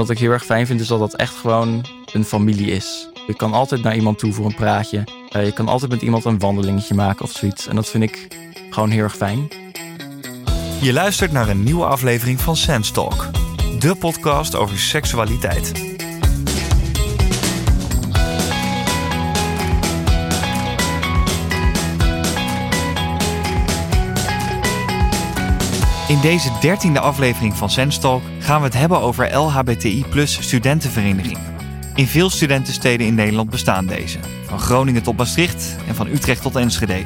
Wat ik heel erg fijn vind is dat dat echt gewoon een familie is. Je kan altijd naar iemand toe voor een praatje. Uh, je kan altijd met iemand een wandelingetje maken of zoiets. En dat vind ik gewoon heel erg fijn. Je luistert naar een nieuwe aflevering van Sense Talk. De podcast over seksualiteit. In deze dertiende aflevering van Sense Talk gaan we het hebben over LHBTI plus studentenverenigingen. In veel studentensteden in Nederland bestaan deze. Van Groningen tot Maastricht en van Utrecht tot Enschede.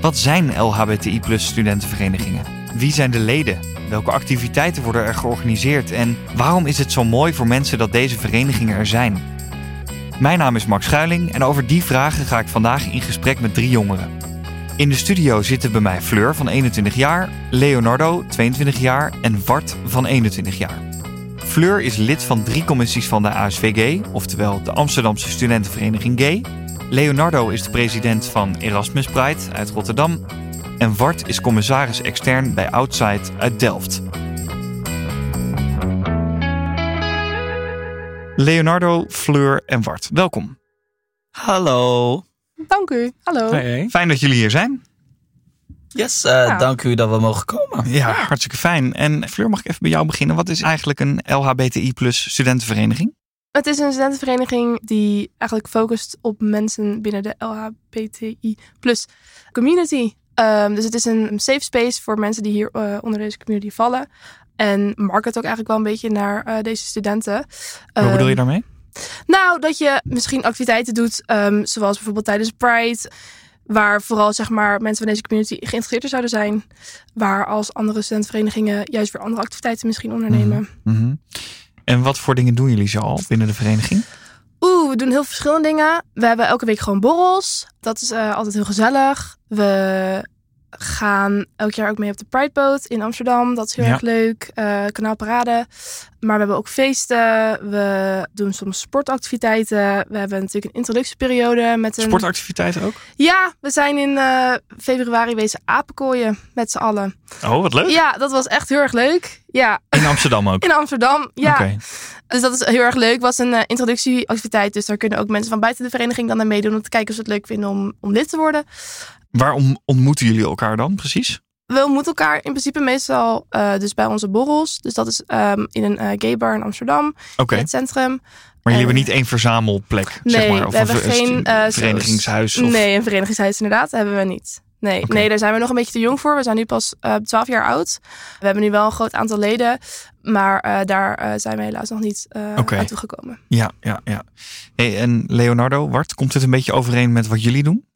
Wat zijn LHBTI plus studentenverenigingen? Wie zijn de leden? Welke activiteiten worden er georganiseerd? En waarom is het zo mooi voor mensen dat deze verenigingen er zijn? Mijn naam is Max Schuiling en over die vragen ga ik vandaag in gesprek met drie jongeren. In de studio zitten bij mij Fleur van 21 jaar, Leonardo 22 jaar en Wart van 21 jaar. Fleur is lid van drie commissies van de ASVG, oftewel de Amsterdamse Studentenvereniging Gay. Leonardo is de president van Erasmus Pride uit Rotterdam. En Wart is commissaris extern bij Outside uit Delft. Leonardo, Fleur en Wart, welkom. Hallo. Dank u. Hallo. Fijn dat jullie hier zijn. Yes, uh, dank u dat we mogen komen. Ja, hartstikke fijn. En Fleur, mag ik even bij jou beginnen? Wat is eigenlijk een LHBTI plus studentenvereniging? Het is een studentenvereniging die eigenlijk focust op mensen binnen de LHBTI plus community. Um, dus het is een safe space voor mensen die hier uh, onder deze community vallen. En market ook eigenlijk wel een beetje naar uh, deze studenten. Wat um, bedoel je daarmee? Nou, dat je misschien activiteiten doet, um, zoals bijvoorbeeld tijdens Pride, waar vooral zeg maar, mensen van deze community geïnteresseerd zouden zijn, waar als andere studentenverenigingen juist weer andere activiteiten misschien ondernemen. Mm -hmm. En wat voor dingen doen jullie zo al binnen de vereniging? Oeh, we doen heel verschillende dingen. We hebben elke week gewoon borrels. Dat is uh, altijd heel gezellig. We gaan elk jaar ook mee op de Pride Boat in Amsterdam. Dat is heel ja. erg leuk. Uh, kanaalparade. Maar we hebben ook feesten. We doen soms sportactiviteiten. We hebben natuurlijk een introductieperiode met een... Sportactiviteiten ook? Ja, we zijn in uh, februari wezen apenkooien met z'n allen. Oh, wat leuk. Ja, dat was echt heel erg leuk. Ja. In Amsterdam ook? In Amsterdam, ja. Okay. Dus dat is heel erg leuk. was een uh, introductieactiviteit. Dus daar kunnen ook mensen van buiten de vereniging dan aan meedoen. Om te kijken of ze het leuk vinden om, om lid te worden. Waarom ontmoeten jullie elkaar dan precies? We ontmoeten elkaar in principe meestal uh, dus bij onze borrels. Dus dat is um, in een uh, gay bar in Amsterdam. Okay. In het centrum. Maar jullie hebben niet één verzamelplek, nee, zeg maar? Of we hebben een geen uh, verenigingshuis? Of... Nee, een verenigingshuis inderdaad. hebben we niet. Nee, okay. nee, daar zijn we nog een beetje te jong voor. We zijn nu pas uh, 12 jaar oud. We hebben nu wel een groot aantal leden. Maar uh, daar zijn we helaas nog niet okay. aan toegekomen. Ja, ja, ja. Hey, en Leonardo, Wart, komt het een beetje overeen met wat jullie doen?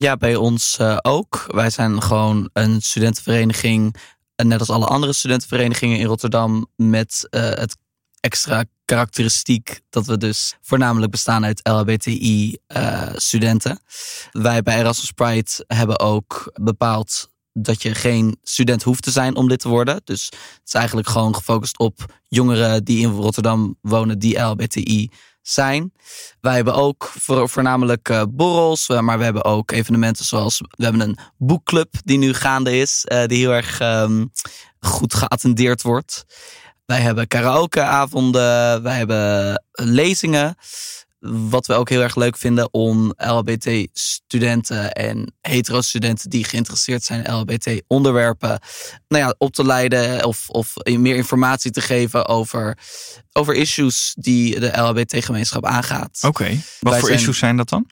Ja, bij ons uh, ook. Wij zijn gewoon een studentenvereniging, net als alle andere studentenverenigingen in Rotterdam, met uh, het extra karakteristiek dat we dus voornamelijk bestaan uit LHBTI-studenten. Wij bij Erasmus Pride hebben ook bepaald dat je geen student hoeft te zijn om dit te worden. Dus het is eigenlijk gewoon gefocust op jongeren die in Rotterdam wonen die LHBTI zijn. Wij hebben ook voor, voornamelijk uh, borrels, maar we hebben ook evenementen zoals we hebben een boekclub die nu gaande is, uh, die heel erg um, goed geattendeerd wordt. Wij hebben karaokeavonden, wij hebben lezingen. Wat we ook heel erg leuk vinden om LHBT-studenten en hetero-studenten die geïnteresseerd zijn in LHBT-onderwerpen nou ja, op te leiden of, of meer informatie te geven over, over issues die de LHBT-gemeenschap aangaat. Oké, okay. wat wij voor zijn, issues zijn dat dan?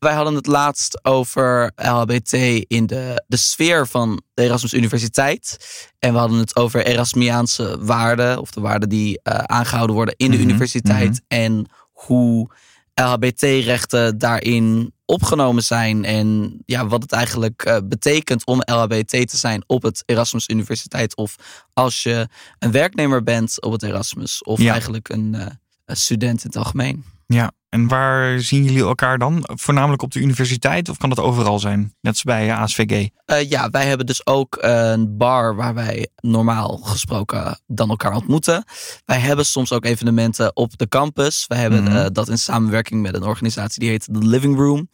Wij hadden het laatst over LHBT in de, de sfeer van de Erasmus Universiteit. En we hadden het over Erasmiaanse waarden, of de waarden die uh, aangehouden worden in de mm -hmm, universiteit. Mm -hmm. En hoe LHBT-rechten daarin opgenomen zijn. En ja, wat het eigenlijk uh, betekent om LHBT te zijn op het Erasmus Universiteit. Of als je een werknemer bent op het Erasmus. Of ja. eigenlijk een, uh, een student in het algemeen. Ja, en waar zien jullie elkaar dan? Voornamelijk op de universiteit of kan dat overal zijn? Net als bij ASVG. Uh, ja, wij hebben dus ook een bar waar wij normaal gesproken dan elkaar ontmoeten. Wij hebben soms ook evenementen op de campus. Wij hebben mm-hmm. uh, dat in samenwerking met een organisatie die heet The Living Room.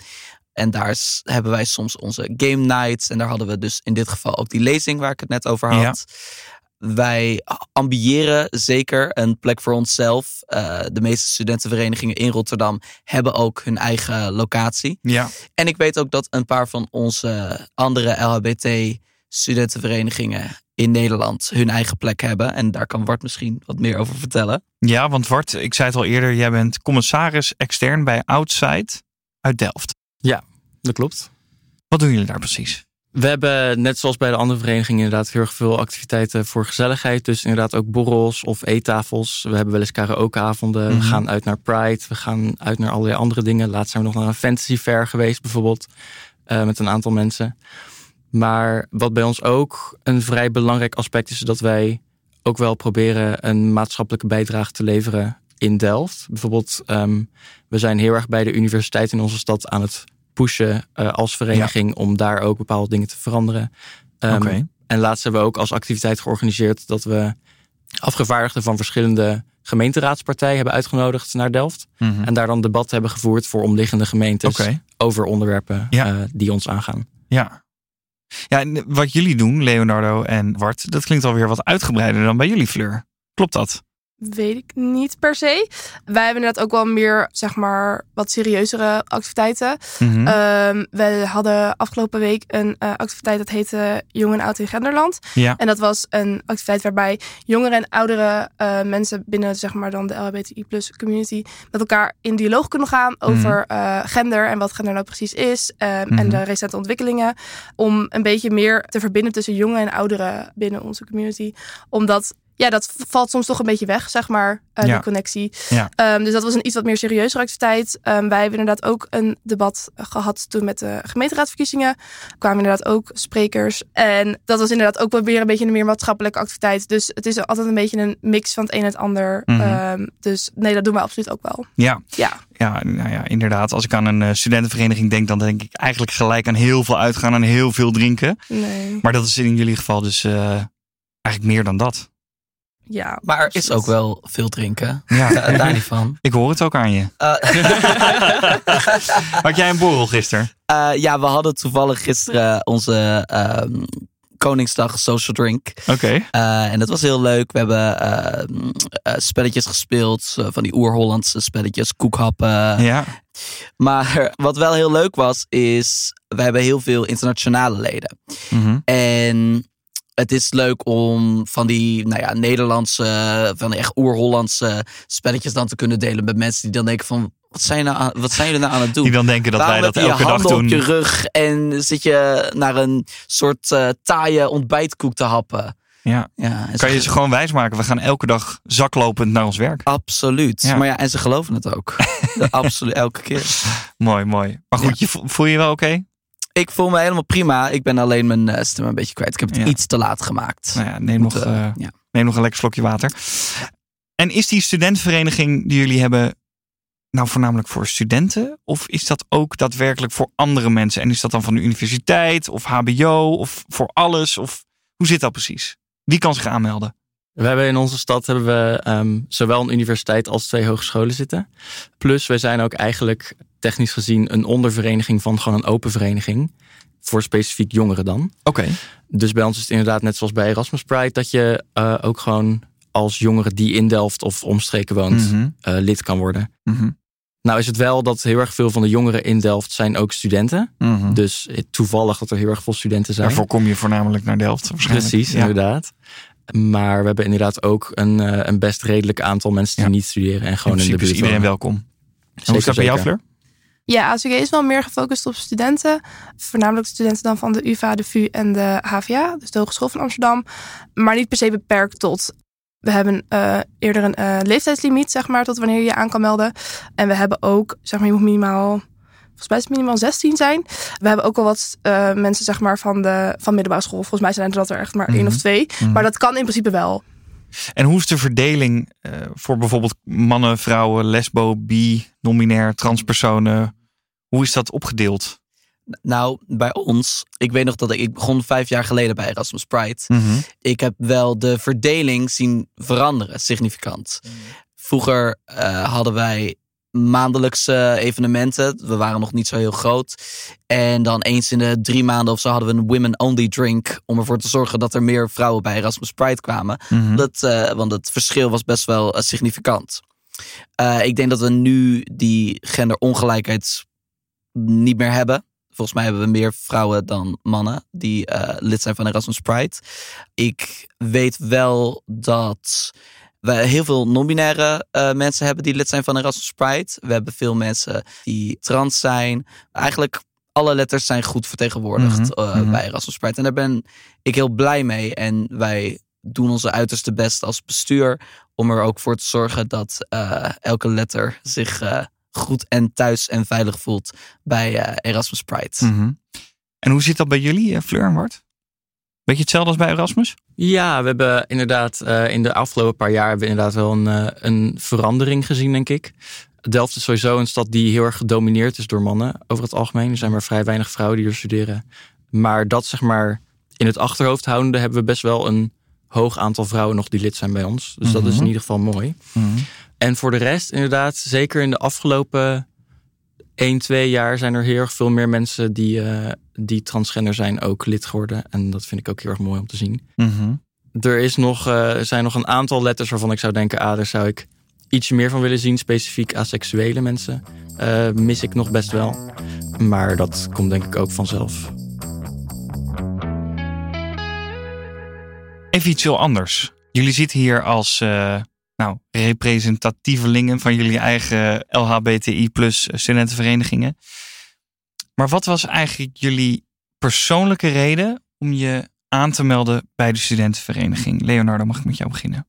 En daar is, hebben wij soms onze game nights. En daar hadden we dus in dit geval ook die lezing waar ik het net over had. Ja. Wij ambiëren zeker een plek voor onszelf. Uh, de meeste studentenverenigingen in Rotterdam hebben ook hun eigen locatie. Ja. En ik weet ook dat een paar van onze andere LHBT-studentenverenigingen in Nederland hun eigen plek hebben. En daar kan Wart misschien wat meer over vertellen. Ja, want Wart, ik zei het al eerder, jij bent commissaris extern bij Outside uit Delft. Ja, dat klopt. Wat doen jullie daar precies? We hebben net zoals bij de andere verenigingen inderdaad heel erg veel activiteiten voor gezelligheid. Dus inderdaad ook borrels of eettafels. We hebben wel eens karaokeavonden. Mm We gaan uit naar Pride. We gaan uit naar allerlei andere dingen. Laatst zijn we nog naar een fantasy fair geweest bijvoorbeeld. Uh, met een aantal mensen. Maar wat bij ons ook een vrij belangrijk aspect is, dat wij ook wel proberen een maatschappelijke bijdrage te leveren in Delft. Bijvoorbeeld, um, we zijn heel erg bij de universiteit in onze stad aan het pushen uh, als vereniging om daar ook bepaalde dingen te veranderen. Um, okay. En laatst hebben we ook als activiteit georganiseerd dat we afgevaardigden van verschillende gemeenteraadspartijen hebben uitgenodigd naar Delft. Mm -hmm. En daar dan debat hebben gevoerd voor omliggende gemeentes okay. over onderwerpen ja. uh, die ons aangaan. Ja. Ja, wat jullie doen, Leonardo en Wart, dat klinkt alweer wat uitgebreider dan bij jullie, Fleur. Klopt dat? Weet ik niet per se. Wij hebben inderdaad ook wel meer, zeg maar, wat serieuzere activiteiten. Mm -hmm. um, we hadden afgelopen week een uh, activiteit dat heette Jong en Oud in Genderland. Ja. En dat was een activiteit waarbij jongere en oudere uh, mensen binnen, zeg maar, dan de LHBTI plus community met elkaar in dialoog kunnen gaan over Mhm. mm -hmm. uh, gender en wat gender nou precies is. Um, mm -hmm. En de recente ontwikkelingen. Om een beetje meer te verbinden tussen jonge en ouderen binnen onze community. Omdat ja, dat valt soms toch een beetje weg, zeg maar, uh, Ja. die connectie. Ja. Um, dus dat was een iets wat meer serieuze activiteit. Um, wij hebben inderdaad ook een debat gehad toen met de gemeenteraadsverkiezingen. Er kwamen inderdaad ook sprekers. En dat was inderdaad ook wel weer een beetje een meer maatschappelijke activiteit. Dus het is altijd een beetje een mix van het een en het ander. Mhm. Um, dus nee, dat doen we absoluut ook wel. Ja. Ja. Ja, nou ja, inderdaad. Als ik aan een uh, studentenvereniging denk, dan denk ik eigenlijk gelijk aan heel veel uitgaan en heel veel drinken. Nee. Maar dat is in jullie geval dus uh, eigenlijk meer dan dat. Ja, Maar er is ook wel veel drinken. Ja, Da- daar niet van. ik hoor het ook aan je. Uh, Had jij een borrel gisteren? uh, ja, we hadden toevallig gisteren onze ehm, Koningsdag social drink. Oké. Uh, en dat was heel leuk. We hebben ehm, eh, spelletjes gespeeld. eh, van die oer-Hollandse spelletjes. Koekhappen. Ja. Maar wat wel heel leuk was, is... We hebben heel veel internationale leden. Mhm. En het is leuk om van die nou ja, Nederlandse, van echt oer-Hollandse spelletjes dan te kunnen delen met mensen die dan denken van, wat zijn, nou aan, wat zijn jullie nou aan het doen? Die dan denken dat Waarom wij dat elke dag doen. op je rug en zit je naar een soort eh, taaie ontbijtkoek te happen? Ja. Ja, Kan je ze- gewoon wijsmaken? We gaan elke dag zaklopend naar ons werk. Absoluut. Ja. Maar ja, en ze geloven het ook. Absoluut, elke keer. Mooi, mooi. Maar goed, je voel je je wel oké? Ik voel me helemaal prima. Ik ben alleen mijn eh, stem een beetje kwijt. Ik heb het Ja. iets te laat gemaakt. Nou ja, neem, Moet, nog, eh, eh, ja. neem nog een lekker slokje water. En is die studentenvereniging die jullie hebben nou voornamelijk voor studenten? Of is dat ook daadwerkelijk voor andere mensen? En is dat dan van de universiteit of HBO of voor alles? Of hoe zit dat precies? Wie kan zich aanmelden? We hebben in onze stad hebben we um, zowel een universiteit als twee hogescholen zitten. Plus, wij zijn ook eigenlijk technisch gezien een ondervereniging van gewoon een open vereniging. Voor specifiek jongeren dan. Oké. Dus bij ons is het inderdaad net zoals bij Erasmus Pride dat je uh, ook gewoon als jongere die in Delft of omstreken woont Mhm. uh, lid kan worden. Mhm. Nou is het wel dat heel erg veel van de jongeren in Delft zijn ook studenten. Mhm. Dus toevallig dat er heel erg veel studenten zijn. Daarvoor kom je voornamelijk naar Delft waarschijnlijk. Precies, Ja. inderdaad. Maar we hebben inderdaad ook een, uh, een best redelijk aantal mensen die Ja. niet studeren en gewoon in in, de is buurt iedereen wonen. welkom. En Zeker, hoe is dat bij jou. Fleur? Ja, ACG is wel meer gefocust op studenten. Voornamelijk studenten dan van de UvA, de VU en de HVA. Dus de Hogeschool van Amsterdam. Maar niet per se beperkt tot... We hebben uh, eerder een uh, leeftijdslimiet, zeg maar, tot wanneer je je aan kan melden. En we hebben ook, zeg maar, je moet minimaal... Volgens mij is het minimaal 16 zijn. We hebben ook al wat uh, mensen, zeg maar, van de van middelbare school. Volgens mij zijn er dat er echt maar Mhm. één of twee. Mhm. Maar dat kan in principe wel. En hoe is de verdeling eh, voor bijvoorbeeld mannen, vrouwen, lesbo, bi, non-binair, transpersonen? Hoe is dat opgedeeld? Nou, bij ons, ik weet nog dat ik, ik begon vijf jaar geleden bij Erasmus Pride. Mhm. Ik heb wel de verdeling zien veranderen, significant. Vroeger uh, hadden wij maandelijkse evenementen. We waren nog niet zo heel groot. En dan eens in de drie maanden of zo hadden we een women-only drink. Om ervoor te zorgen dat er meer vrouwen bij Erasmus Pride kwamen. Mhm. dat, eh, want het verschil was best wel eh, significant. Eh, ik denk dat we nu die genderongelijkheid niet meer hebben. Volgens mij hebben we meer vrouwen dan mannen die lid zijn van Erasmus Pride. Ik weet wel dat we heel veel non-binaire eh, mensen hebben die lid zijn van Erasmus Pride. We hebben veel mensen die trans zijn. Eigenlijk alle letters zijn goed vertegenwoordigd Mhm, eh, mhm. bij Erasmus Pride. En daar ben ik heel blij mee. En wij doen onze uiterste best als bestuur om er ook voor te zorgen dat eh, elke letter zich goed en thuis en veilig voelt bij Erasmus Pride. Mhm. En hoe zit dat bij jullie, Fleur en Bart? Beetje hetzelfde als bij Erasmus? Ja, we hebben inderdaad eh, in de afgelopen paar jaar hebben we inderdaad wel een, eh, een verandering gezien, denk ik. Delft is sowieso een stad die heel erg gedomineerd is door mannen over het algemeen. Er zijn maar vrij weinig vrouwen die er studeren. Maar dat zeg maar in het achterhoofd houdende hebben we best wel een hoog aantal vrouwen nog die lid zijn bij ons. Dus dat is Mhm. in ieder geval mooi. En voor de rest, inderdaad, zeker in de afgelopen 1, 2 jaar zijn er heel erg veel meer mensen die, eh, die transgender zijn ook lid geworden. En dat vind ik ook heel erg mooi om te zien. Mhm. Er is nog, eh, zijn nog een aantal letters waarvan ik zou denken, ah, daar zou ik iets meer van willen zien. Specifiek asexuele mensen eh, mis ik nog best wel. Maar dat komt denk ik ook vanzelf. Even iets heel anders. Jullie zitten hier als nou, representatievelingen van jullie eigen LHBTI plus studentenverenigingen. Maar wat was eigenlijk jullie persoonlijke reden om je aan te melden bij de studentenvereniging? Leonardo, mag ik met jou beginnen?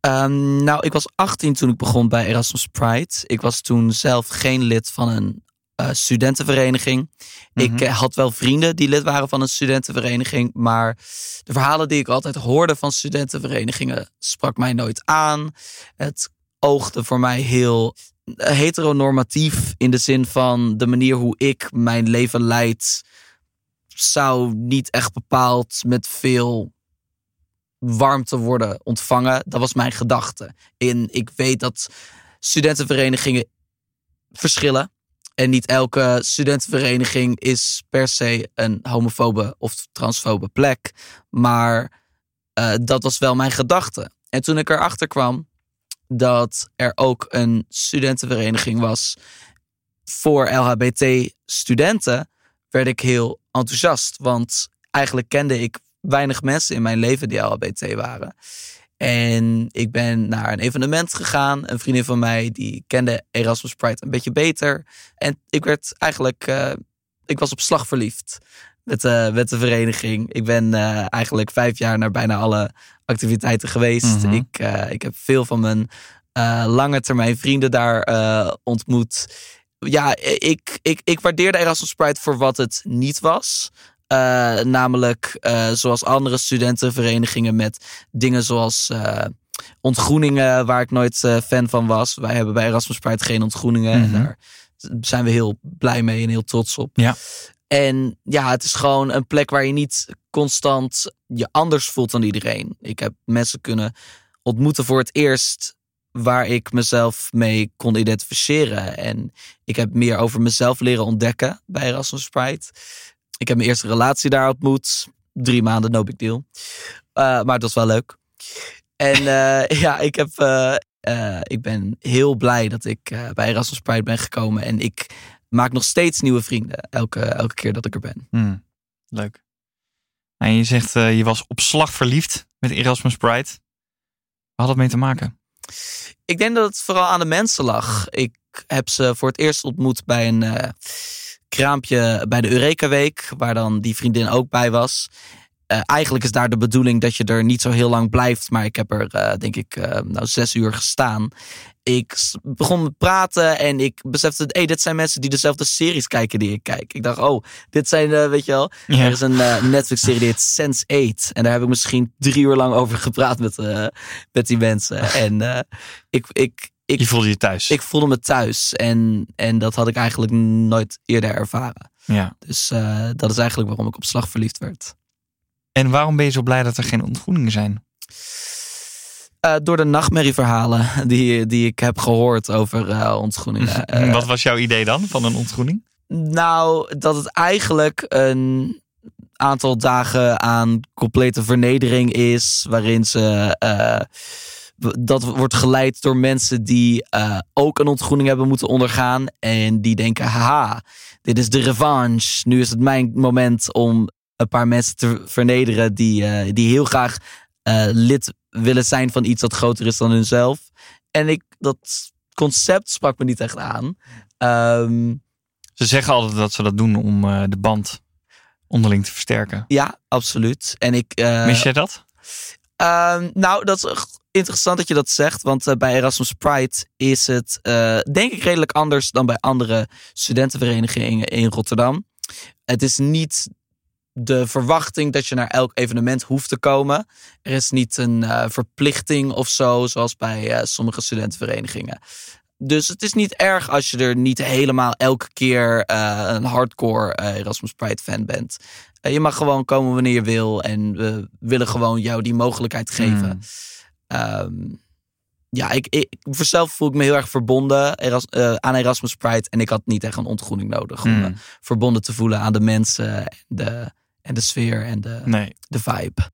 Ehm, nou, ik was 18 toen ik begon bij Erasmus Pride. Ik was toen zelf geen lid van een eh, studentenvereniging. Mhm. Ik eh, had wel vrienden die lid waren van een studentenvereniging. Maar de verhalen die ik altijd hoorde van studentenverenigingen sprak mij nooit aan. Het oogde voor mij heel heteronormatief in de zin van de manier hoe ik mijn leven leid zou niet echt bepaald met veel warmte worden ontvangen. Dat was mijn gedachte. En ik weet dat studentenverenigingen verschillen. En niet elke studentenvereniging is per se een homofobe of transfobe plek. Maar eh, dat was wel mijn gedachte. En toen ik erachter kwam dat er ook een studentenvereniging was voor LHBT-studenten, werd ik heel enthousiast. Want eigenlijk kende ik weinig mensen in mijn leven die LHBT waren. En ik ben naar een evenement gegaan. Een vriendin van mij die kende Erasmus Pride een beetje beter. En ik werd eigenlijk, eh, ik was op slag verliefd met, de met de vereniging. Ik ben eh, eigenlijk vijf jaar naar bijna alle activiteiten geweest. Mhm. ik, ik heb veel van mijn lange termijn vrienden daar ontmoet. Ja, ik, ik, ik waardeerde Erasmus Pride voor wat het niet was. Eh, namelijk eh, zoals andere studentenverenigingen met dingen zoals eh, ontgroeningen, waar ik nooit fan van was. Wij hebben bij Erasmus Pride geen ontgroeningen. Mhm. En daar zijn we heel blij mee en heel trots op. Ja. En ja, het is gewoon een plek waar je niet constant je anders voelt dan iedereen. Ik heb mensen kunnen ontmoeten voor het eerst waar ik mezelf mee kon identificeren. En ik heb meer over mezelf leren ontdekken bij Erasmus Pride. Ik heb mijn eerste relatie daar ontmoet. Drie maanden, no big deal. Uh, maar het was wel leuk. En uh, ja, ik, heb, uh, ik ben heel blij dat ik bij Erasmus Pride ben gekomen. En ik maak nog steeds nieuwe vrienden elke, elke keer dat ik er ben. Hmm, leuk. En je zegt, je was op slag verliefd met Erasmus Pride. Wat had dat mee te maken? Ik denk dat het vooral aan de mensen lag. Ik heb ze voor het eerst ontmoet bij een kraampje bij de Eureka Week, waar dan die vriendin ook bij was. Uh, eigenlijk is daar de bedoeling dat je er niet zo heel lang blijft, maar ik heb er uh, denk ik nou zes uur gestaan. Ik begon met praten en ik besefte, hey, dit zijn mensen die dezelfde series kijken die ik kijk. Ik dacht, oh, dit zijn, weet je wel, er is een Netflix-serie die heet Sense8 en daar heb ik misschien drie uur lang over gepraat met, met die mensen. En ik, ik, ik, je voelde je thuis. Ik voelde me thuis. En, en dat had ik eigenlijk nooit eerder ervaren. Ja. Dus uh, dat is eigenlijk waarom ik op slag verliefd werd. En waarom ben je zo blij dat er geen ontgroeningen zijn? Uh, door de nachtmerrieverhalen die, die ik heb gehoord over uh, ontgroeningen. Wat was jouw idee dan van een ontgroening? Nou, dat het eigenlijk een aantal dagen aan complete vernedering is, waarin ze dat wordt geleid door mensen die uh, ook een ontgroening hebben moeten ondergaan. En die denken, haha, dit is de revanche. Nu is het mijn moment om een paar mensen te vernederen die, uh, die heel graag uh, lid willen zijn van iets dat groter is dan hunzelf. En ik, dat concept sprak me niet echt aan. Um, ze zeggen altijd dat ze dat doen om de band onderling te versterken. Ja, absoluut. En ik, Mis jij dat? Uh, nou, dat is interessant dat je dat zegt, want uh, bij Erasmus Pride is het uh, denk ik redelijk anders dan bij andere studentenverenigingen in Rotterdam. Het is niet de verwachting dat je naar elk evenement hoeft te komen. Er is niet een uh, verplichting of zo, zoals bij sommige studentenverenigingen. Dus het is niet erg als je er niet helemaal elke keer een hardcore Erasmus Pride fan bent. Je mag gewoon komen wanneer je wil en we willen gewoon jou die mogelijkheid geven. Mm. Um, ja, ik, ik, voor zelf voel ik me heel erg verbonden Eras, uh, aan Erasmus Pride. En ik had niet echt een ontgroening nodig om mm. me verbonden te voelen aan de mensen en de, en de sfeer en de, nee. de vibe.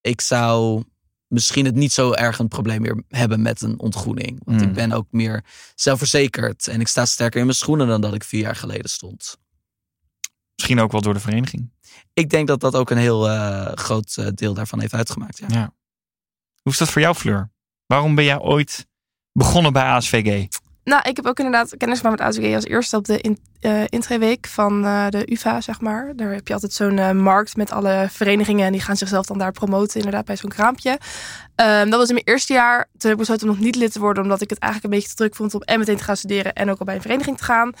Ik zou misschien het niet zo erg een probleem meer hebben met een ontgroening. Want mm. ik ben ook meer zelfverzekerd en ik sta sterker in mijn schoenen dan dat ik vier jaar geleden stond. Misschien ook wel door de vereniging. Ik denk dat dat ook een heel uh, groot uh, deel daarvan heeft uitgemaakt. Ja. ja. Hoe is dat voor jou, Fleur? Waarom ben jij ooit begonnen bij ASVG? Nou, ik heb ook inderdaad kennis gemaakt met ASVG als eerste op de in, uh, intraweek van uh, de UvA, zeg maar. Daar heb je altijd zo'n uh, markt met alle verenigingen en die gaan zichzelf dan daar promoten, inderdaad, bij zo'n kraampje. Um, dat was in mijn eerste jaar. Toen heb ik besloten om nog niet lid te worden, omdat ik het eigenlijk een beetje te druk vond om en meteen te gaan studeren en ook al bij een vereniging te gaan.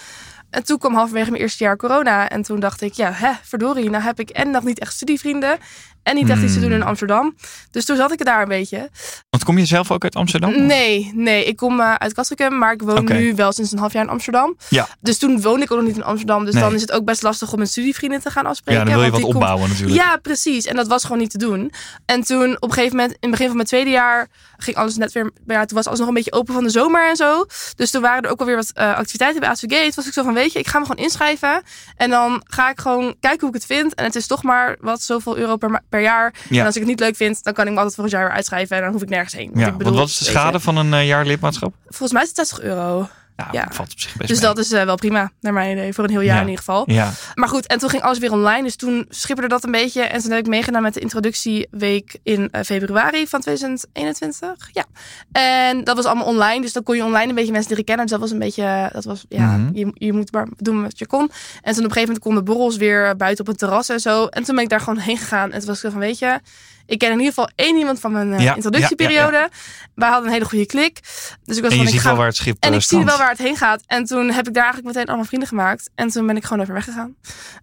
En toen kwam halverwege mijn eerste jaar corona. En toen dacht ik, ja, hè, verdorie, nou heb ik en nog niet echt studievrienden. En niet echt iets te doen in hmm. Amsterdam. Dus toen zat ik daar een beetje. Want kom je zelf ook uit Amsterdam? Nee, nee. Ik kom uh, uit Kastrikum, maar ik woon okay. nu wel sinds een half jaar in Amsterdam. Ja. Dus toen woonde ik ook nog niet in Amsterdam. Dus nee. dan is het ook best lastig om met studievrienden te gaan afspreken. Ja, dan wil je wat opbouwen komt... natuurlijk. Ja, precies. En dat was gewoon niet te doen. En toen op een gegeven moment, in het begin van mijn tweede jaar, ging alles net weer... Ja, toen was alles nog een beetje open van de zomer en zo. Dus toen waren er ook alweer wat uh, activiteiten bij ASVG. Toen was ik zo van, weet je, ik ga me gewoon inschrijven. En dan ga ik gewoon kijken hoe ik het vind. En het is toch maar wat zoveel euro per, per jaar. Ja. En als ik het niet leuk vind, dan kan ik me altijd voor een jaar weer uitschrijven. En dan hoef ik nergens heen. Ja, ik bedoel, want wat is de schade van een uh, jaar lidmaatschap? Volgens mij is het 60 euro. Nou, ja, valt op zich best Dus mee. dat is uh, wel prima, naar mijn idee. Voor een heel jaar ja. in ieder geval. Ja. Maar goed, en toen ging alles weer online. Dus toen schipperde dat een beetje. En toen heb ik meegedaan met de introductieweek in uh, februari van 2021. Ja. En dat was allemaal online. Dus dan kon je online een beetje mensen leren kennen. Dus dat was een beetje, dat was, ja, Mhm. je, je moet maar doen wat je kon. En toen op een gegeven moment konden borrels weer buiten op het terras en zo. En toen ben ik daar gewoon heen gegaan. En toen was ik zo van, weet je... Ik ken in ieder geval één iemand van mijn uh, Ja, introductieperiode. ja, Wij hadden een hele goede klik. Dus ik was En van, je ik ziet ga wel waar het schip en eh, ik zie wel waar het heen gaat. En toen heb ik daar eigenlijk meteen allemaal vrienden gemaakt. En toen ben ik gewoon even weggegaan.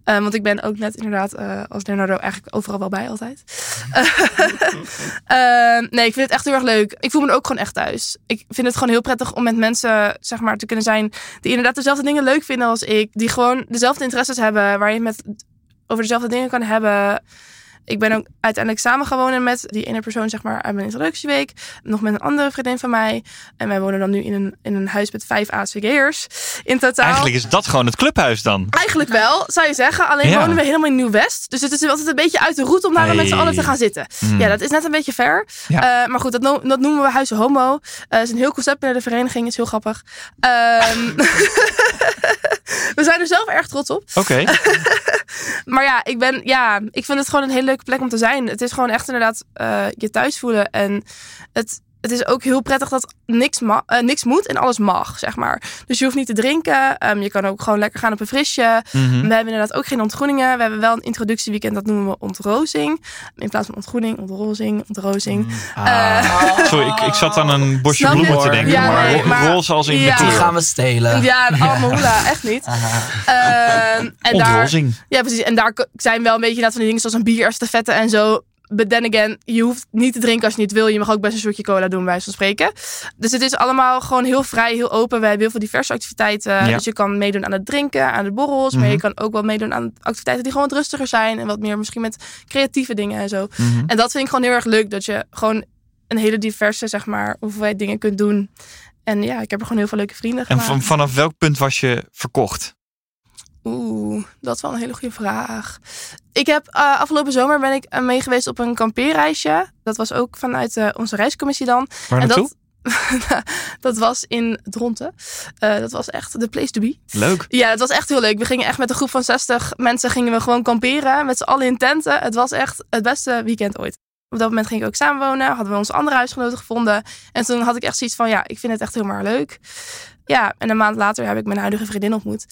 Uh, want ik ben ook net inderdaad uh, als Leonardo eigenlijk overal wel bij altijd. nee, ik vind het echt heel erg leuk. Ik voel me er ook gewoon echt thuis. Ik vind het gewoon heel prettig om met mensen zeg maar, te kunnen zijn die inderdaad dezelfde dingen leuk vinden als ik. Die gewoon dezelfde interesses hebben. Waar je met over dezelfde dingen kan hebben. Ik ben ook uiteindelijk samen gaan wonen met die ene persoon, zeg maar, uit mijn introductieweek. Nog met een andere vriendin van mij. En wij wonen dan nu in een, in een huis met vijf ASVG'ers in totaal. Eigenlijk is dat gewoon het clubhuis dan. Eigenlijk wel, zou je zeggen. Alleen Ja. wonen we helemaal in Nieuw-West. Dus het is altijd een beetje uit de route om daar Hey. met z'n allen te gaan zitten. Hmm. Ja, dat is net een beetje ver. Ja. Eh, maar goed, dat, no- dat noemen we Huizen Homo. Het is een heel concept binnen de vereniging. is heel grappig. Ehm, we zijn er zelf erg trots op. Oké. Maar ja, ik ben, ja, ik vind het gewoon een hele leuke plek om te zijn. Het is gewoon echt inderdaad eh, je thuis voelen. En het, het is ook heel prettig dat niks, ma- eh, niks moet en alles mag, zeg maar. Dus je hoeft niet te drinken. Ehm, je kan ook gewoon lekker gaan op een frisje. Mhm. We hebben inderdaad ook geen ontgroeningen. We hebben wel een introductieweekend, dat noemen we ontrozing. In plaats van ontgroening, ontrozing, ontrozing. Ah. Sorry, ik, ik zat aan een bosje Snap je? bloemen te denken. Ja, maar, nee, maar- roze als in Ja. Die gaan we stelen. Ja, allemaal hoela, echt niet. Ehm, en daar, Ontrozing. Ja, precies. En daar zijn wel een beetje inderdaad van die dingen zoals een bierestafette en zo. But then again, je hoeft niet te drinken als je niet wil. Je mag ook best een soortje cola doen, bij wijze van spreken. Dus het is allemaal gewoon heel vrij, heel open. We hebben heel veel diverse activiteiten. Ja. Dus je kan meedoen aan het drinken, aan de borrels. Maar Mhm. je kan ook wel meedoen aan activiteiten die gewoon wat rustiger zijn. En wat meer misschien met creatieve dingen en zo. Mhm. En dat vind ik gewoon heel erg leuk. Dat je gewoon een hele diverse, zeg maar, hoeveelheid dingen kunt doen. En ja, ik heb er gewoon heel veel leuke vrienden En gemaakt. van, vanaf welk punt was je verkocht? Oeh, dat is wel een hele goede vraag. Ik heb eh, afgelopen zomer ben ik eh, mee geweest op een kampeerreisje. Dat was ook vanuit eh, onze reiscommissie dan. Waar en naartoe? dat, dat was in Dronten. Dat was echt de place to be. Leuk. Ja, het was echt heel leuk. We gingen echt met een groep van 60 mensen gingen we gewoon kamperen. Met z'n allen in tenten. Het was echt het beste weekend ooit. Op dat moment ging ik ook samenwonen. Hadden we onze andere huisgenoten gevonden. En toen had ik echt zoiets van, ja, ik vind het echt heel maar leuk. Ja, en een maand later heb ik mijn huidige vriendin ontmoet.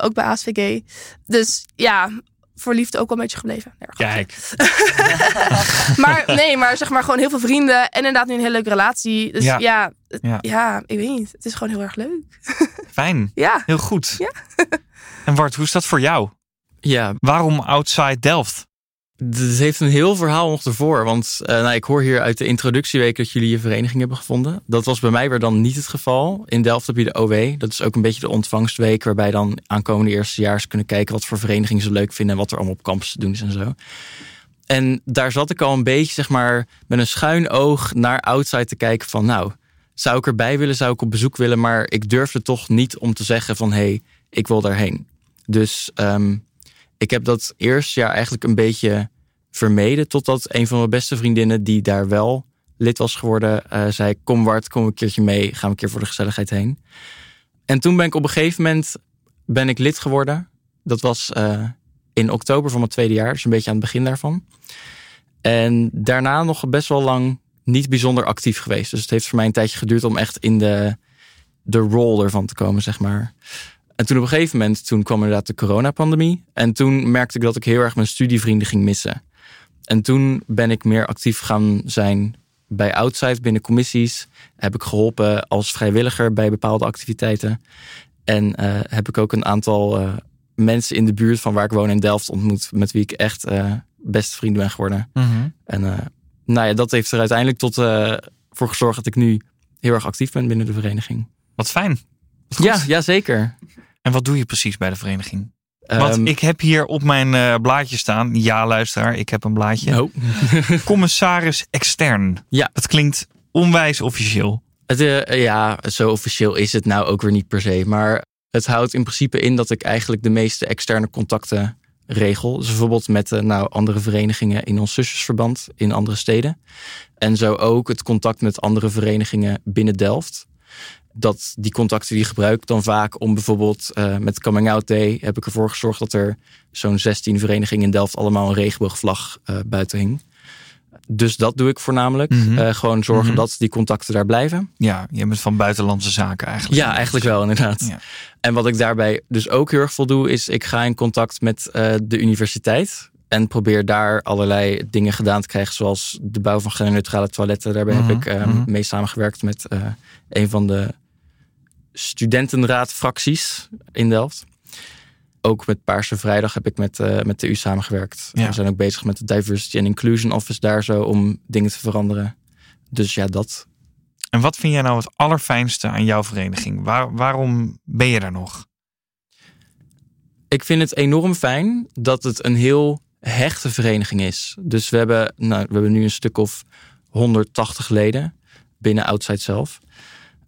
Ook bij ASVG. Dus ja, voor liefde ook wel een beetje gebleven. Nee. Kijk. Maar nee, maar zeg maar gewoon heel veel vrienden. En inderdaad nu een hele leuke relatie. Dus Ja. ja, het- Ja. ja. ik weet niet. Het is gewoon heel erg leuk. Fijn. Ja. Heel goed. Ja. en Bart, hoe is dat voor jou? Ja, Waarom Outside Delft? Het heeft een heel verhaal nog ervoor. Want eh, nou, ik hoor hier uit de introductieweek dat jullie je vereniging hebben gevonden. Dat was bij mij weer dan niet het geval. In Delft heb je de OW. Dat is ook een beetje de ontvangstweek. Waarbij dan aankomende eerstejaars kunnen kijken wat voor verenigingen ze leuk vinden. En wat er allemaal op campus te doen is en zo. En daar zat ik al een beetje zeg maar met een schuin oog naar outside te kijken van nou... Zou ik erbij willen, zou ik op bezoek willen, maar ik durfde toch niet om te zeggen van hé, hey, ik wil daarheen. Dus ehm, ik heb dat eerste jaar eigenlijk een beetje vermeden. Totdat een van mijn beste vriendinnen, die daar wel lid was geworden, eh, zei: Kom, Bart, kom een keertje mee. Gaan we een keer voor de gezelligheid heen. En toen ben ik op een gegeven moment ben ik lid geworden. Dat was eh, in oktober van mijn tweede jaar, dus een beetje aan het begin daarvan. En daarna nog best wel lang niet bijzonder actief geweest. Dus het heeft voor mij een tijdje geduurd om echt in de, de rol ervan te komen, zeg maar. En toen op een gegeven moment, toen kwam inderdaad de coronapandemie. En toen merkte ik dat ik heel erg mijn studievrienden ging missen. En toen ben ik meer actief gaan zijn bij Outside, binnen commissies. Heb ik geholpen als vrijwilliger bij bepaalde activiteiten. En eh, heb ik ook een aantal eh, mensen in de buurt van waar ik woon in Delft ontmoet. Met wie ik echt eh, beste vrienden ben geworden. En eh, nou ja, dat heeft er uiteindelijk tot voor gezorgd dat ik nu heel erg actief ben binnen de vereniging. Wat fijn. Ja, ja, zeker. En wat doe je precies bij de vereniging? Want Ehm, ik heb hier op mijn eh, blaadje staan. Ja, luisteraar, ik heb een blaadje. oh. Commissaris extern. Ja. Dat klinkt onwijs officieel. Het, eh, ja, zo officieel is het nou ook weer niet per se. Maar het houdt in principe in dat ik eigenlijk de meeste externe contacten regel. Dus bijvoorbeeld met eh, nou, andere verenigingen in ons zusjesverband in andere steden. En zo ook het contact met andere verenigingen binnen Delft. Dat die contacten die gebruik ik dan vaak om bijvoorbeeld eh, met Coming Out Day heb ik ervoor gezorgd dat er zo'n 16 verenigingen in Delft allemaal een regenboogvlag eh, buiten hing. Dus dat doe ik voornamelijk. Mhm. Eh, gewoon zorgen Mhm. dat die contacten daar blijven. Ja, je bent van buitenlandse zaken eigenlijk. Ja, eigenlijk wel, inderdaad. Ja. En wat ik daarbij dus ook heel erg veel doe, is ik ga in contact met de universiteit. En probeer daar allerlei dingen gedaan te krijgen, zoals de bouw van genderneutrale toiletten. Daarbij Mhm, heb ik eh, mhm. mee samengewerkt met een van de studentenraadfracties in Delft. Ook met Paarse Vrijdag heb ik met, eh, met de U samengewerkt. Ja. We zijn ook bezig met de Diversity and Inclusion Office daar zo om dingen te veranderen. Dus ja, dat. En wat vind jij nou het allerfijnste aan jouw vereniging? Waar, waarom ben je daar nog? Ik vind het enorm fijn dat het een heel hechte vereniging is. Dus we hebben, nou, we hebben nu een stuk of 180 leden binnen Outside zelf.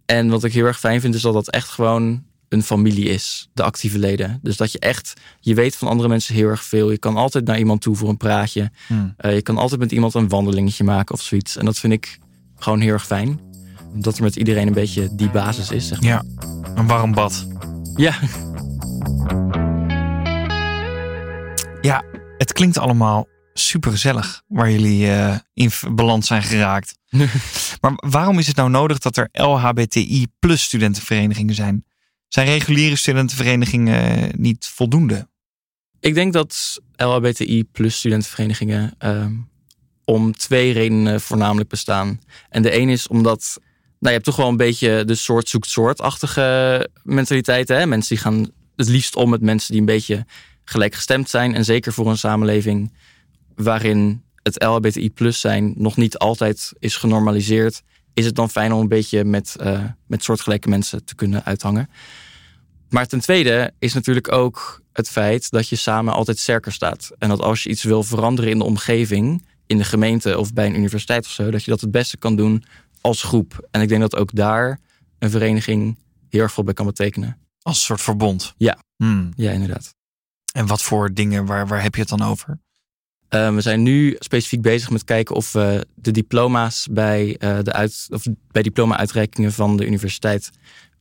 En wat ik heel erg fijn vind is dat dat echt gewoon een familie is, de actieve leden. Dus dat je echt, je weet van andere mensen heel erg veel. Je kan altijd naar iemand toe voor een praatje. Hmm. Eh, je kan altijd met iemand een wandelingetje maken of zoiets. En dat vind ik gewoon heel erg fijn. Dat er met iedereen een beetje die basis is. Zeg maar. Ja, een warm bad. ja. Ja, het klinkt allemaal super gezellig waar jullie eh, in balans zijn geraakt. maar waarom is het nou nodig dat er LHBTI plus studentenverenigingen zijn? Zijn reguliere studentenverenigingen eh, niet voldoende? Ik denk dat LHBTI plus studentenverenigingen ehm, om twee redenen voornamelijk bestaan. En de een is omdat nou, je hebt toch wel een beetje de soort zoekt soort-achtige mentaliteit. Hè? Mensen die gaan het liefst om met mensen die een beetje gelijkgestemd zijn. En zeker voor een samenleving waarin het LHBTI plus zijn nog niet altijd is genormaliseerd, is het dan fijn om een beetje met, eh, met soortgelijke mensen te kunnen uithangen. Maar ten tweede is natuurlijk ook het feit dat je samen altijd sterker staat. En dat als je iets wil veranderen in de omgeving, in de gemeente of bij een universiteit of zo, dat je dat het beste kan doen als groep. En ik denk dat ook daar een vereniging heel erg veel bij kan betekenen. Als een soort verbond. Ja. Hmm. Ja, inderdaad. En wat voor dingen, waar, waar heb je het dan over? Uh, we zijn nu specifiek bezig met kijken of we de diploma's bij, uh, de uit, of bij diploma-uitreikingen van de universiteit,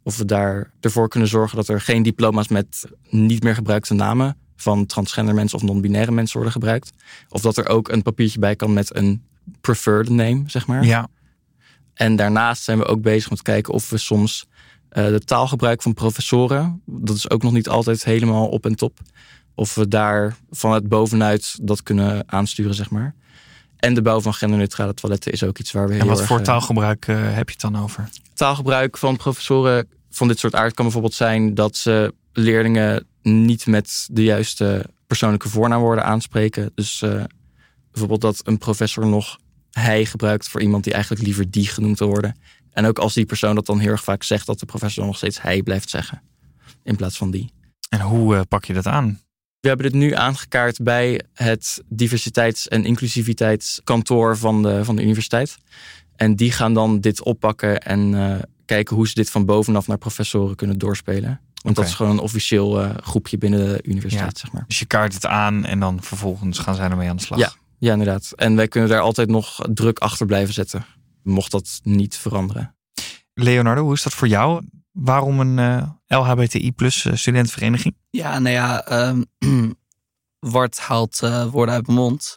of we daar ervoor kunnen zorgen dat er geen diploma's met niet meer gebruikte namen van transgender mensen of non-binaire mensen worden gebruikt. Of dat er ook een papiertje bij kan met een preferred name, zeg maar. Ja. En daarnaast zijn we ook bezig met kijken of we soms uh, de taalgebruik van professoren, dat is ook nog niet altijd helemaal op en top, of we daar vanuit bovenuit dat kunnen aansturen, zeg maar. En de bouw van genderneutrale toiletten is ook iets waar we heel En wat erg, voor eh, taalgebruik uh, heb je het dan over? taalgebruik van professoren van dit soort aard kan bijvoorbeeld zijn dat ze leerlingen niet met de juiste persoonlijke voornaamwoorden aanspreken. Dus uh, bijvoorbeeld dat een professor nog hij gebruikt voor iemand die eigenlijk liever die genoemd wil worden. En ook als die persoon dat dan heel erg vaak zegt, dat de professor nog steeds hij blijft zeggen. In plaats van die. En hoe uh, pak je dat aan? We hebben dit nu aangekaart bij het diversiteits- en inclusiviteitskantoor van de, van de universiteit. En die gaan dan dit oppakken en uh, kijken hoe ze dit van bovenaf naar professoren kunnen doorspelen. Want dat is gewoon een officieel uh, groepje binnen de universiteit, Ja. zeg maar. Dus je kaart het aan en dan vervolgens gaan zij ermee aan de slag. Ja. Ja, inderdaad. En wij kunnen daar altijd nog druk achter blijven zetten. Mocht dat niet veranderen. Leonardo, hoe is dat voor jou? Waarom een eh, LHBTI plus eh, studentenvereniging? Ja, nou ja, ehm Wart haalt eh, woorden uit mijn mond.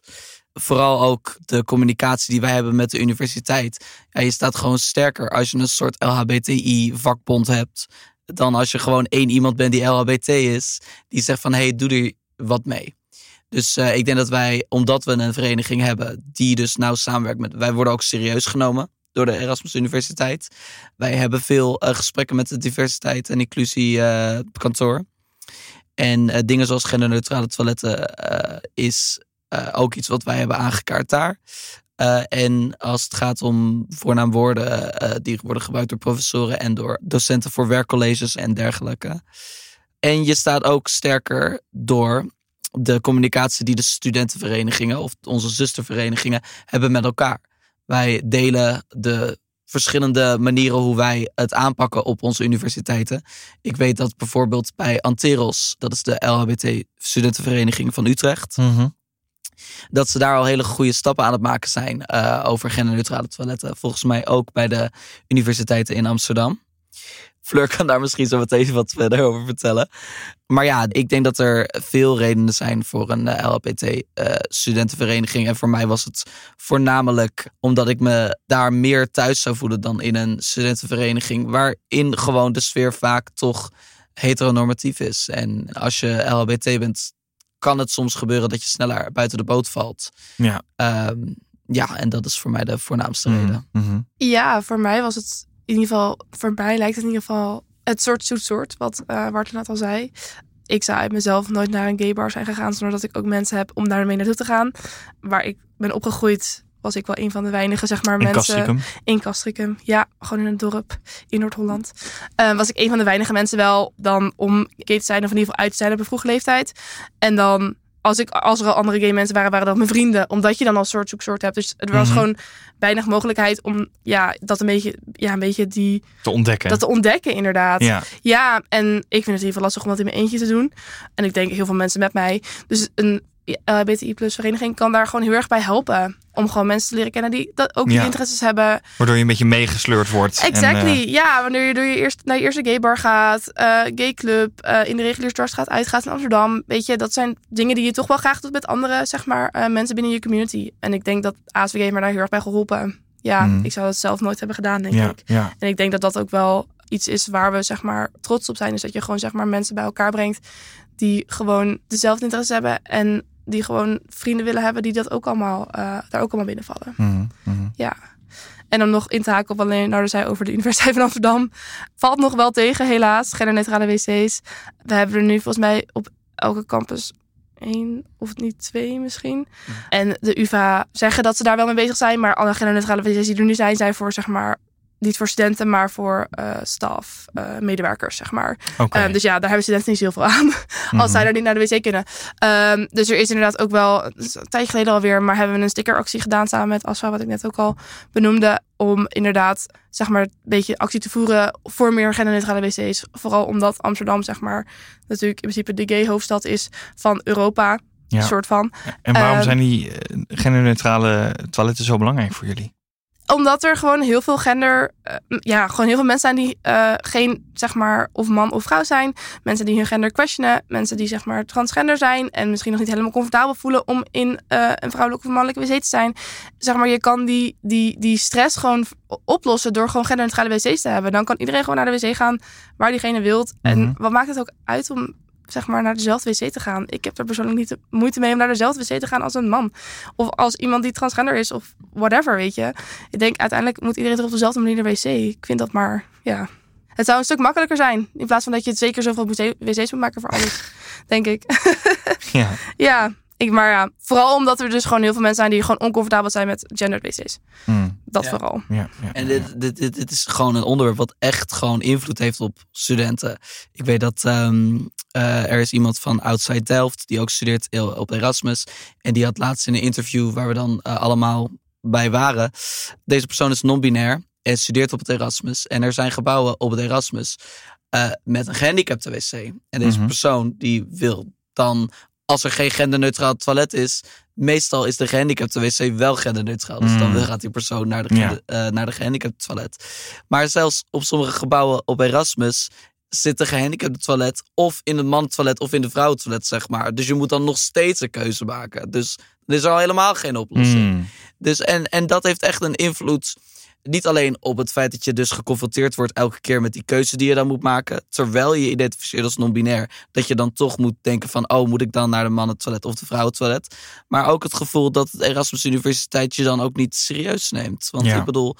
Vooral ook de communicatie die wij hebben met de universiteit. Ja, je staat gewoon sterker als je een soort LHBTI-vakbond hebt. Dan als je gewoon één iemand bent die LHBT is. Die zegt van, hey, doe er wat mee. Dus eh, ik denk dat wij, omdat we een vereniging hebben die dus nauw samenwerkt met... Wij worden ook serieus genomen door de Erasmus Universiteit. Wij hebben veel eh, gesprekken met het diversiteit en inclusie kantoor. En eh, dingen zoals genderneutrale toiletten eh, is eh, ook iets wat wij hebben aangekaart daar. En als het gaat om voornaamwoorden eh, die worden gebruikt door professoren en door docenten voor werkcolleges en dergelijke. En je staat ook sterker door de communicatie die de studentenverenigingen of onze zusterverenigingen hebben met elkaar. Wij delen de verschillende manieren hoe wij het aanpakken op onze universiteiten. Ik weet dat bijvoorbeeld bij Anteros, dat is de LHBT-studentenvereniging van Utrecht, dat ze daar al hele goede stappen aan het maken zijn uh, over genderneutrale toiletten. Volgens mij ook bij de universiteiten in Amsterdam. Fleur kan daar misschien zo meteen wat verder over vertellen. Maar ja, ik denk dat er veel redenen zijn voor een uh, LHBT-studentenvereniging. en voor mij was het voornamelijk omdat ik me daar meer thuis zou voelen dan in een studentenvereniging. Waarin gewoon de sfeer vaak toch heteronormatief is. En als je LHBT bent, kan het soms gebeuren dat je sneller buiten de boot valt. Ja. Um, ja, en dat is voor mij de voornaamste Mhm, reden. mhm. Ja, voor mij was het in ieder geval, voor mij lijkt het in ieder geval het soort zoet soort, wat uh, Bart net al zei. Ik zou uit mezelf nooit naar een gay bar zijn gegaan, zonder dat ik ook mensen heb om daarmee naartoe te gaan. Waar ik ben opgegroeid, was ik wel een van de weinige, zeg maar, In mensen. In Castricum, ja, gewoon in een dorp in Noord-Holland. Uh, was ik een van de weinige mensen wel dan om gay te zijn, of in ieder geval uit te zijn op een vroege leeftijd. En dan als, ik, als er al andere gay mensen waren, waren dat mijn vrienden. Omdat je dan al soort zoeksoort hebt. Dus er was Mhm. gewoon weinig mogelijkheid om ja, dat een beetje, ja, een beetje die, Te ontdekken. dat te ontdekken, inderdaad. ja. Ja, en ik vind het in ieder geval lastig om dat in mijn eentje te doen. En ik denk heel veel mensen met mij. Dus een LHBTI plus vereniging kan daar gewoon heel erg bij helpen. Om gewoon mensen te leren kennen die dat ook die Ja. interesses hebben. Waardoor je een beetje meegesleurd wordt. En, Exactly. eh, ja, wanneer je door je eerst naar je eerste gay bar gaat, eh gay club, eh, in de reguliere straat uitgaat in Amsterdam. Weet je, dat zijn dingen die je toch wel graag doet met andere, zeg maar, eh, mensen binnen je community. En ik denk dat ASVG me daar heel erg bij geholpen. Ja, Mhm. ik zou dat zelf nooit hebben gedaan, denk ja, ik. ja. En ik denk dat dat ook wel iets is waar we zeg maar trots op zijn. Is dat je gewoon zeg maar mensen bij elkaar brengt die gewoon dezelfde interesse hebben en die gewoon vrienden willen hebben die dat ook allemaal eh, daar ook allemaal binnenvallen. Mhm, mhm. Ja. En om nog in te haken op wat Leonardo zei over de Universiteit van Amsterdam. Valt nog wel tegen, helaas. Genderneutrale wc's. We hebben er nu volgens mij op elke campus één of niet twee misschien. En de UvA zeggen dat ze daar wel mee bezig zijn. Maar alle genderneutrale wc's die er nu zijn, zijn voor zeg maar niet voor studenten, maar voor uh, staf, uh, medewerkers, zeg maar. Okay. Um, dus ja, daar hebben studenten niet zoveel aan. als Mhm. zij er niet naar de wc kunnen. Um, dus er is inderdaad ook wel, is een tijdje geleden alweer, maar hebben we een stickeractie gedaan samen met Asfa, wat ik net ook al benoemde. Om inderdaad, zeg maar, een beetje actie te voeren voor meer genderneutrale wc's. Vooral omdat Amsterdam, zeg maar, natuurlijk in principe de gay hoofdstad is van Europa. Ja. soort van. En waarom Ehm, zijn die eh, genderneutrale toiletten zo belangrijk voor jullie? Omdat er gewoon heel veel gender, eh, ja, gewoon heel veel mensen zijn die eh, geen, zeg maar, of man of vrouw zijn. Mensen die hun gender questionen. Mensen die, zeg maar, transgender zijn. En misschien nog niet helemaal comfortabel voelen om in eh, een vrouwelijke of mannelijke wc te zijn. Zeg maar, je kan die, die, die stress gewoon oplossen door gewoon genderneutrale wc's te hebben. Dan kan iedereen gewoon naar de wc gaan waar diegene wilt. Mhm. En wat maakt het ook uit om zeg maar naar dezelfde wc te gaan. Ik heb er persoonlijk niet de moeite mee om naar dezelfde wc te gaan als een man. Of als iemand die transgender is of whatever, weet je. Ik denk uiteindelijk moet iedereen toch op dezelfde manier naar de wc. Ik vind dat maar, ja. Het zou een stuk makkelijker zijn. In plaats van dat je het zeker zoveel wc- wc's moet maken voor alles. denk ik. Ja. ja, ik, maar ja. Vooral omdat er dus gewoon heel veel mensen zijn die gewoon oncomfortabel zijn met gendered wc's. Hmm. Dat Ja. vooral. Ja, ja, En dit, dit, dit, dit is gewoon een onderwerp wat echt gewoon invloed heeft op studenten. Ik weet dat ehm, eh, er is iemand van Outside Delft die ook studeert op Erasmus. En die had laatst in een interview waar we dan eh, allemaal bij waren. Deze persoon is non-binair en studeert op het Erasmus. En er zijn gebouwen op het Erasmus eh, met een gehandicapte wc. En deze Mhm. persoon die wil dan, als er geen genderneutraal toilet is, meestal is de gehandicapte wc wel genderneutraal. Dus dan Mm. gaat die persoon naar de, Ja. eh, naar de gehandicapte toilet. Maar zelfs op sommige gebouwen op Erasmus zit de gehandicapte toilet of in het mannentoilet of in de vrouwentoilet, zeg maar. Dus je moet dan nog steeds een keuze maken. Dus er is al helemaal geen oplossing. Hmm. Dus en, en dat heeft echt een invloed. Niet alleen op het feit dat je dus geconfronteerd wordt elke keer met die keuze die je dan moet maken. Terwijl je je identificeert als non-binair. Dat je dan toch moet denken van, oh, moet ik dan naar de mannentoilet of de vrouwentoilet? Maar ook het gevoel dat het Erasmus Universiteit je dan ook niet serieus neemt. Want Ja. ik bedoel,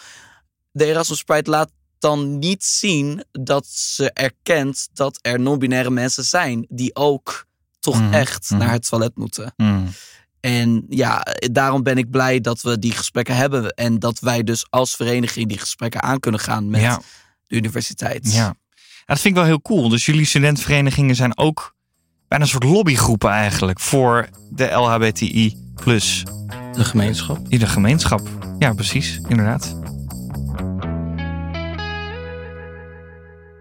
de Erasmus Pride laat dan niet zien dat ze erkent dat er non-binaire mensen zijn. Die ook toch Mhm, echt mhm. naar het toilet moeten. Hmm. En ja, daarom ben ik blij dat we die gesprekken hebben. En dat wij dus als vereniging die gesprekken aan kunnen gaan met Ja. de universiteit. Ja. ja, dat vind ik wel heel cool. Dus jullie studentenverenigingen zijn ook bijna een soort lobbygroepen eigenlijk voor de LHBTI plus De gemeenschap. in de gemeenschap. Ja, precies, inderdaad.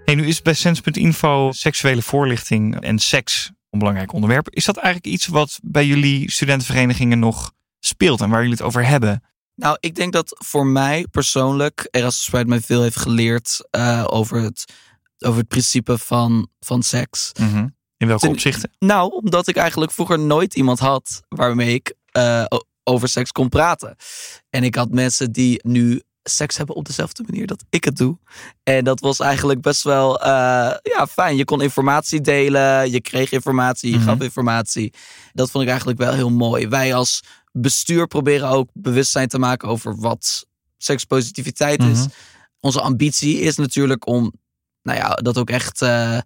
Hey, nu is bij Sens.info seksuele voorlichting en seks belangrijk onderwerp. Is dat eigenlijk iets wat bij jullie studentenverenigingen nog speelt en waar jullie het over hebben? Nou, ik denk dat voor mij persoonlijk Erasmus Pride mij veel heeft geleerd eh, over, het, over het principe van, van seks. In welke Ten- opzichten? Nou, omdat ik eigenlijk vroeger nooit iemand had waarmee ik eh, over seks kon praten. En ik had mensen die nu seks hebben op dezelfde manier dat ik het doe. En dat was eigenlijk best wel eh, ja, fijn. Je kon informatie delen, je kreeg informatie, je Mhm. gaf informatie. Dat vond ik eigenlijk wel heel mooi. Wij als bestuur proberen ook bewustzijn te maken over wat sekspositiviteit is. Mhm. Onze ambitie is natuurlijk om nou ja, dat ook echt eh,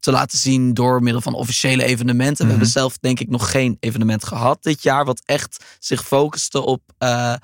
te laten zien door middel van officiële evenementen. We Mhm. hebben zelf denk ik nog geen evenement gehad dit jaar wat echt zich focuste op eh,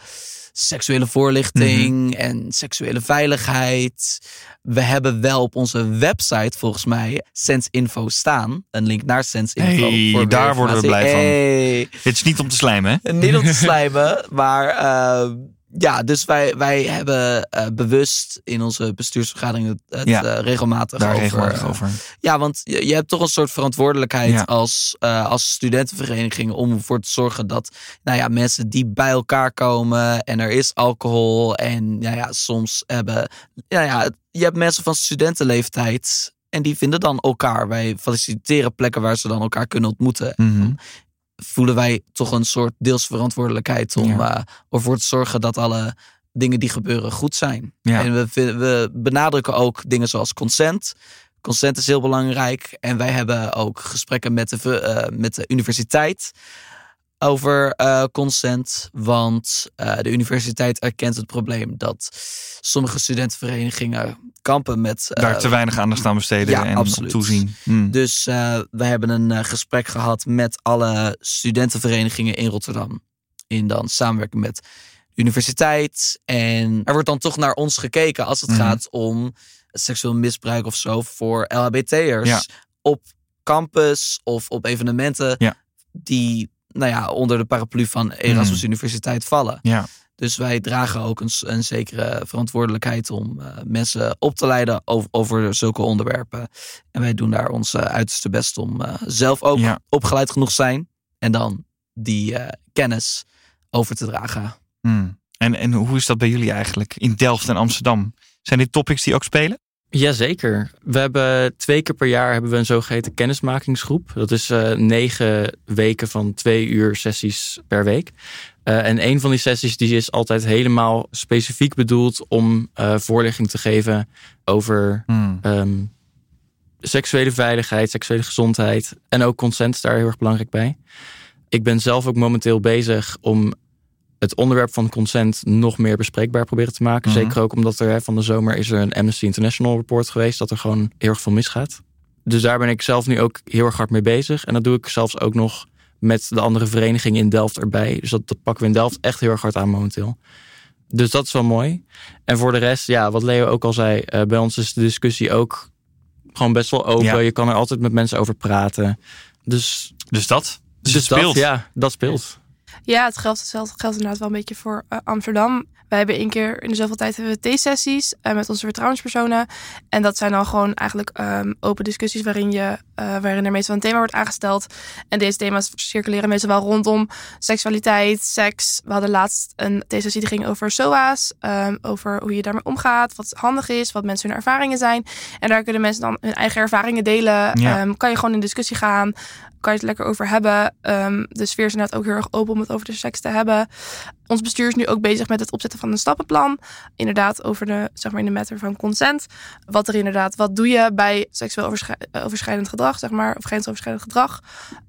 seksuele voorlichting Mhm. en seksuele veiligheid. We hebben wel op onze website volgens mij Sensinfo staan. Een link naar Sensinfo. Hey, voor daar worden we blij van. Hey. Dit is niet om te slijmen, hè? Niet om te slijmen, maar eh, ja, dus wij, wij hebben eh, bewust in onze bestuursvergaderingen het Ja. eh, regelmatig Daar over. regelmatig eh, over. ja, want je, je hebt toch een soort verantwoordelijkheid Ja. als, als studentenvereniging om ervoor te zorgen dat nou ja, mensen die bij elkaar komen en er is alcohol en ja, ja, soms hebben, ja, ja, je hebt mensen van studentenleeftijd en die vinden dan elkaar. Wij faciliteren plekken waar ze dan elkaar kunnen ontmoeten Mhm. Voelen wij toch een soort deels verantwoordelijkheid om Ja. eh, ervoor te zorgen dat alle dingen die gebeuren goed zijn. Ja. En we, we benadrukken ook dingen zoals consent. Consent is heel belangrijk. En wij hebben ook gesprekken met de, eh, met de universiteit over eh, consent. Want de universiteit erkent het probleem dat sommige studentenverenigingen kampen met. eh, Daar te weinig aandacht aan besteden ja, en absoluut. toezien. Hmm. dus eh, we hebben een eh, gesprek gehad met alle studentenverenigingen in Rotterdam. In dan samenwerking met universiteit. En er wordt dan toch naar ons gekeken als het Mhm. gaat om seksueel misbruik of zo voor LHBT'ers. Ja. Op campus of op evenementen Ja. die nou ja, onder de paraplu van Erasmus Mhm. Universiteit vallen. Ja. Dus wij dragen ook een, een zekere verantwoordelijkheid om eh, mensen op te leiden over, over zulke onderwerpen. En wij doen daar ons eh, uiterste best om eh, zelf ook Ja. opgeleid genoeg zijn. En dan die kennis over te dragen. Hmm. En, en hoe is dat bij jullie eigenlijk in Delft en Amsterdam? Zijn dit topics die ook spelen? Jazeker. We hebben twee keer per jaar hebben we een zogeheten kennismakingsgroep. Dat is eh, negen weken van twee uur sessies per week. Eh, en een van die sessies die is altijd helemaal specifiek bedoeld om eh, voorlichting te geven over Hmm. ehm, seksuele veiligheid, seksuele gezondheid en ook consent is daar heel erg belangrijk bij. Ik ben zelf ook momenteel bezig om het onderwerp van consent nog meer bespreekbaar proberen te maken. Mhm. Zeker ook omdat er hè, van de zomer is er een Amnesty International report geweest dat er gewoon heel erg veel misgaat. Dus daar ben ik zelf nu ook heel erg hard mee bezig. En dat doe ik zelfs ook nog met de andere verenigingen in Delft erbij. Dus dat, dat pakken we in Delft echt heel erg hard aan momenteel. Dus dat is wel mooi. En voor de rest, ja, wat Leo ook al zei, eh, bij ons is de discussie ook gewoon best wel open. Ja. Je kan er altijd met mensen over praten. Dus, Dus dat? Dus dus speelt. Dat, ja, dat speelt. Ja, het geldt, hetzelfde geldt inderdaad wel een beetje voor eh, Amsterdam. Wij hebben één keer in de zoveel tijd hebben we theesessies uh, met onze vertrouwenspersonen. En dat zijn dan gewoon eigenlijk um, open discussies waarin, je, uh, waarin er meestal een thema wordt aangesteld. En deze thema's circuleren meestal wel rondom seksualiteit, seks. We hadden laatst een theesessie die ging over SOA's. Um, over hoe je daarmee omgaat, wat handig is, wat mensen hun ervaringen zijn. En daar kunnen mensen dan hun eigen ervaringen delen. Ja. Um, kan je gewoon in discussie gaan. Kan je het lekker over hebben. Um, de sfeer is inderdaad ook heel erg open om het over de seks te hebben. Ons bestuur is nu ook bezig met het opzetten van een stappenplan. Inderdaad, over de, zeg maar in de matter van consent. Wat er inderdaad, wat doe je bij seksueel overschrij- overschrijdend gedrag, zeg maar, of grensoverschrijdend gedrag?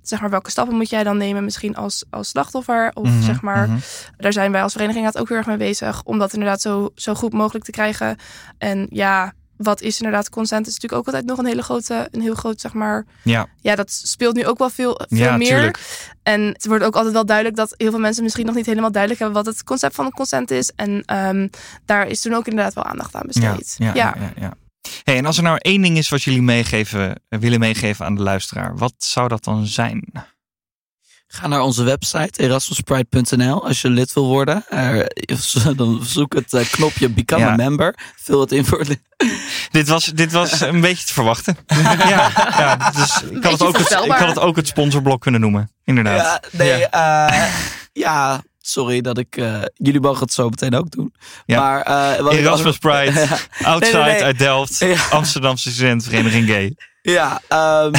Zeg maar, welke stappen moet jij dan nemen, misschien als, als slachtoffer? Of Mhm, zeg maar, mhm. daar zijn wij als vereniging ook heel erg mee bezig. Om dat inderdaad zo, zo goed mogelijk te krijgen. En ja, wat is inderdaad consent? Is natuurlijk ook altijd nog een hele grote, een heel groot, zeg maar. Ja. Ja, dat speelt nu ook wel veel, veel Ja, meer. tuurlijk. En het wordt ook altijd wel duidelijk dat heel veel mensen misschien nog niet helemaal duidelijk hebben wat het concept van consent is. En ehm, daar is toen ook inderdaad wel aandacht aan besteed. ja, ja. ja, ja. Hey, en als er nou één ding is wat jullie meegeven, eh, willen meegeven aan de luisteraar, wat zou dat dan zijn? Ga naar onze website erasmuspride.nl als je lid wil worden. Er, dan zoek het eh, knopje Become Ja. a Member. Vul het in voor. Dit was, dit was een beetje te verwachten. ja, ja, dus ik had, het ook het, ik had het ook het sponsorblok kunnen noemen. Inderdaad. Ja, nee, ja. ja, sorry dat ik... eh, jullie mogen het zo meteen ook doen. Ja. Maar, eh, ik- Erasmus Pride, Outside Nee, nee, nee. uit Delft, Ja. Amsterdamse studentenvereniging Gay. Ja, ehm,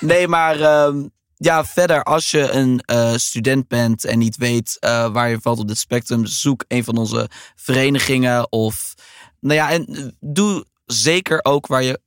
nee, maar ehm, ja, verder, als je een eh, student bent en niet weet eh, waar je valt op dit spectrum, zoek een van onze verenigingen of, nou ja, en eh, doe zeker ook waar je,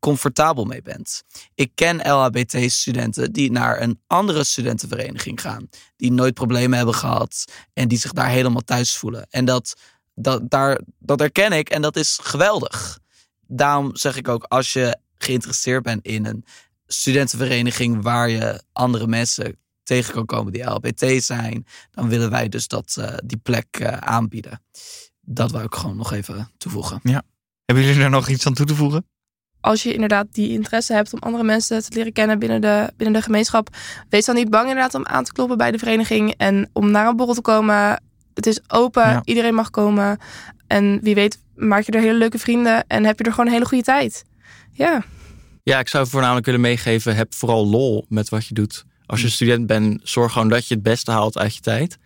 comfortabel mee bent. Ik ken LHBT-studenten die naar een andere studentenvereniging gaan, die nooit problemen hebben gehad en die zich daar helemaal thuis voelen. En dat, dat, daar, dat herken ik en dat is geweldig. Daarom zeg ik ook, als je geïnteresseerd bent in een studentenvereniging waar je andere mensen tegen kan komen die LHBT zijn, dan willen wij dus dat, eh, die plek eh, aanbieden. Dat wou ik gewoon nog even toevoegen. Hebben jullie daar nog iets aan toe te voegen? Als je inderdaad die interesse hebt om andere mensen te leren kennen binnen de, binnen de gemeenschap, wees dan niet bang inderdaad om aan te kloppen bij de vereniging en om naar een borrel te komen. Het is open, Ja. iedereen mag komen. En wie weet maak je er hele leuke vrienden en heb je er gewoon een hele goede tijd. Ja. Ja, ik zou voornamelijk willen meegeven, heb vooral lol met wat je doet. Als je student bent, zorg gewoon dat je het beste haalt uit je tijd.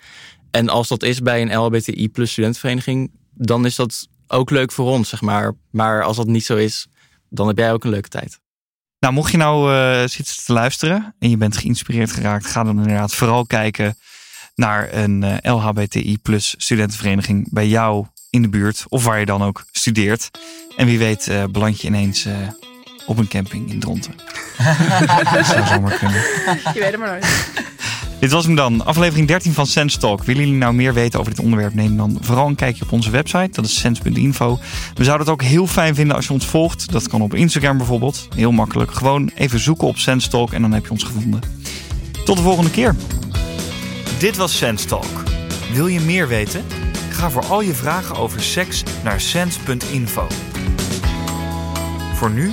En als dat is bij een LHBTI plus studentenvereniging, dan is dat ook leuk voor ons, zeg maar. Maar als dat niet zo is, dan heb jij ook een leuke tijd. Nou, mocht je nou eh, zitten te luisteren en je bent geïnspireerd geraakt, ga dan inderdaad vooral kijken naar een eh, LHBTI plus studentenvereniging bij jou in de buurt of waar je dan ook studeert. En wie weet eh, beland je ineens op een camping in Dronten. dat zou zomaar kunnen. Je weet het maar nooit. Dit was hem dan, aflevering 13 van Sense Talk. Willen jullie nou meer weten over dit onderwerp? Neem dan vooral een kijkje op onze website. Dat is sense.info. We zouden het ook heel fijn vinden als je ons volgt. Dat kan op Instagram bijvoorbeeld. Heel makkelijk. Gewoon even zoeken op Sense Talk en dan heb je ons gevonden. Tot de volgende keer. Dit was Sense Talk. Wil je meer weten? Ga voor al je vragen over seks naar sens.info. Voor nu,